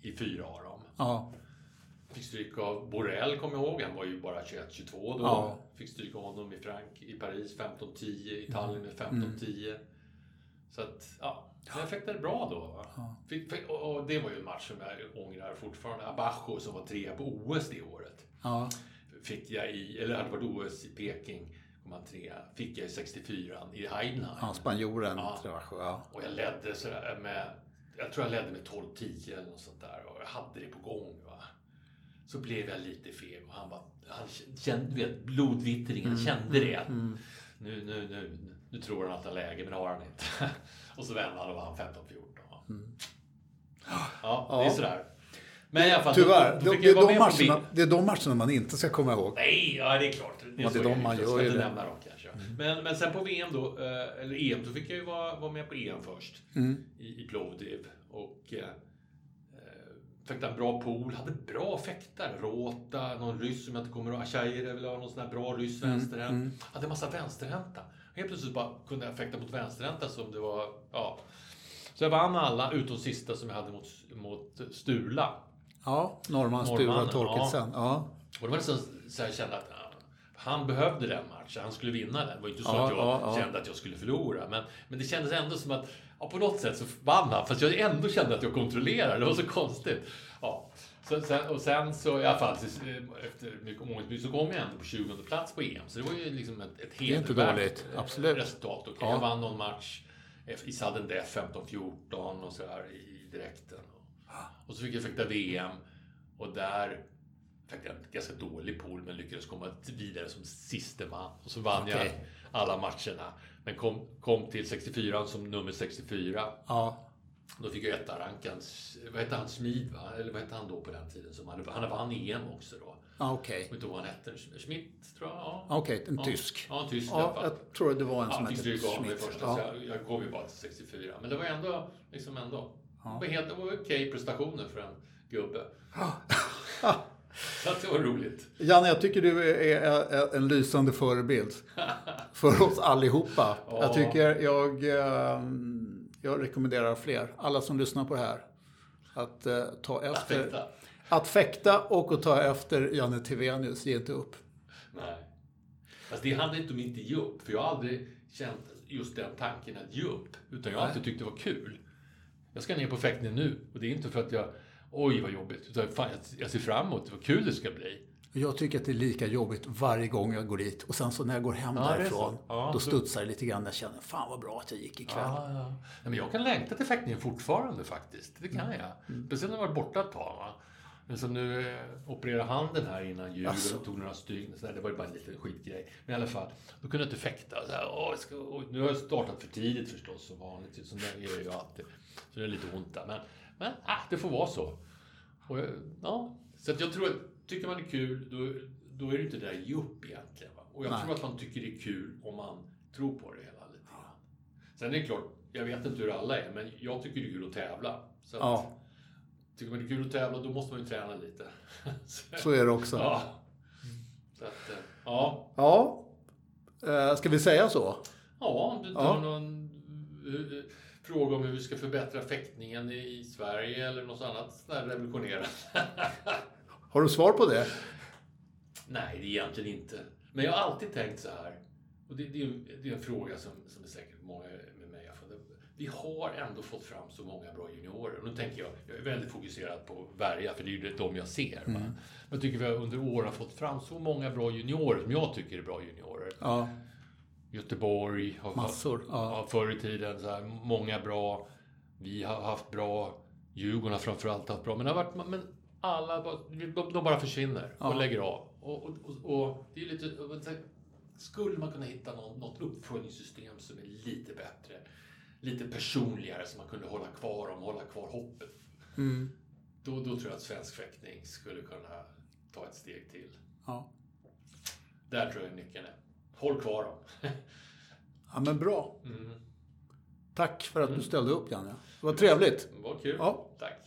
i fyra av dem. Ja. Fick stryk av Borrell, kommer jag ihåg. Han var ju bara 21-22 då. Ja. Fick stryk av honom i Frank i Paris 15-10, i Tallinn med 15-10. Så att, ja. Men jag fäktade bra då. Va? Fick, fick, och, och det var ju en match som jag ångrar fortfarande. Abajo som var trea på OS det året. Ja. Fick jag i, eller hade varit OS i Peking. kom han trea. Fick jag i 64 i Heidenheim. Ja, spanjoren. Ja. jag. Ja. Och jag ledde sådär med, jag tror jag ledde med 12-10 eller något sånt där. Och jag hade det på gång. Va? Så blev jag lite feg och han bara, han kände, du vet, blodvittringen, Mm, kände det. Nu, nu, nu, nu tror han att han läge, men det har han inte. och så vände han och vann 15-14. va. Ja, det är sådär. Men i alla fall, Tyvärr. då, Det, då det, jag är de matcherna, det är de matcherna man inte ska komma ihåg. Nej, ja det är klart. Det är, det är de man Jag gör ska ju inte nämna dem kanske. Men, men sen på VM då, eh, eller EM, då fick jag ju vara, vara med på EM först. Mm. I, i Plovdiv. Och fäktade en bra pool, hade bra fäktare. Råta, någon ryss som jag inte kommer ihåg, Ashajer vill ha någon sån här bra ryss, Mm, vänsterhänt. Hade en massa vänsterhänta. Helt plötsligt bara kunde jag fäkta mot vänsterhänta som det var, ja. Så jag vann alla utom sista som jag hade mot, mot Stula. Ja, norrman Norrmannen, Torkelsen. Ja. Och det var nästan så jag kände att ja, han behövde den matchen, han skulle vinna den. Det var inte så Ja, att jag ja, ja. kände att jag skulle förlora. Men, men det kändes ändå som att, ja, på något sätt så vann han, fast jag ändå kände att jag kontrollerade. Det var så konstigt. Ja. Så, sen, och sen så i alla fall, eh, efter mycket omgångsbyte så kom jag ändå på 20 plats på EM. Så det var ju liksom ett, ett hedervärt, eh, resultat. Okej, Ja. Jag vann någon match i sudden death 15-14 och sådär i direkten. Och så fick jag fäkta VM och där fick jag en ganska dålig pool men lyckades komma vidare som siste man. Och så vann jag Okej. Alla matcherna. Men kom, kom till 64 som nummer 64. Ja. Då fick jag etta rankans, vad hette han, Smid va? Eller vad hette han då på den tiden? Som hade, han vann EM också då. Ja, Okej. Jag inte vad han hette. Schmidt tror jag. Ja. Okej, en Ja. tysk. Ja, en tysk Ja, fall. jag tror det var en som Ja, hette mig Schmidt. första, Ja. så jag, jag kom ju bara till 64. Men det var ändå, liksom ändå. Det var, helt, okej prestationer för en gubbe. att det var roligt. Janne, jag tycker du är en lysande förebild för oss allihopa. Ja. Jag tycker jag, eh, jag rekommenderar fler, alla som lyssnar på det här, att eh, ta efter. fäkta. Att fäkta och att ta efter Janne Tivenius, ge inte upp. Nej. Fast det handlar inte om inte ge upp. För jag har aldrig känt just den tanken att ge upp. Utan jag har alltid tyckt det var kul. Jag ska ner på fäktning nu. Och det är inte för att jag, oj vad jobbigt. Utan fan, jag, jag ser fram emot vad kul det ska bli. Jag tycker att det är lika jobbigt varje gång jag går dit. Och sen så när jag går hem Ja, därifrån. Ja, då studsar det lite grann. Jag känner, fan vad bra att jag gick ikväll. Ja, ja. Nej, men jag kan längta till fäktningen fortfarande faktiskt. Det kan jag. Speciellt när jag varit borta ett tag. Va? Men som nu eh, opererade handen här innan jul Asså. och tog några stygn. Så där, det var ju bara en liten skitgrej. Men i alla fall, då kunde jag inte fäkta. Så här, åh, jag ska, åh, nu har jag startat för tidigt förstås, som vanligt. Som det är ju alltid. Så det är lite ont där. Men, men ah, det får vara så. Och, ja, så att jag tror att tycker man det är kul, då, då är det inte det där ge upp egentligen. Va? Och jag Nej. tror att man tycker det är kul om man tror på det hela lite grann. Sen är det klart, jag vet inte hur alla är, men jag tycker det är kul att tävla. Så att, Ja, Tycker man det är kul att tävla, då måste man ju träna lite. så, så är det också. ja. Så att, eh, ja. Ja, eh, ska vi säga så? Ja, om du tar Ja. någon eh, fråga om hur vi ska förbättra fäktningen i Sverige eller något annat revolutionerande. Har du svar på det? Nej, det är egentligen inte. Men jag har alltid tänkt så här. Och det, det, är, det är en fråga som, som är säkert många med mig har fått. Vi har ändå fått fram så många bra juniorer. Och nu tänker jag, jag är väldigt fokuserad på Berga, för det är ju de jag ser. Va? Men jag tycker vi har under åren fått fram så många bra juniorer, som jag tycker är bra juniorer. Ja, Göteborg har Massor, ja. förr i tiden. Så här, många bra. Vi har haft bra. Djurgården har framförallt haft bra. Men, det har varit, men alla bara, de, bara försvinner och Ja. lägger av. Och, och, och, och det är lite... Skulle man kunna hitta någon, något uppföljningssystem som är lite bättre, lite personligare, så man kunde hålla kvar dem, hålla kvar hoppet. mm. Då, då tror jag att svensk fäktning skulle kunna ta ett steg till. ja. Där tror jag nyckeln är. Håll kvar dem. ja men bra. Mm. Tack för att du ställde upp, Janne. Det var trevligt. Vad kul. Ja. Tack.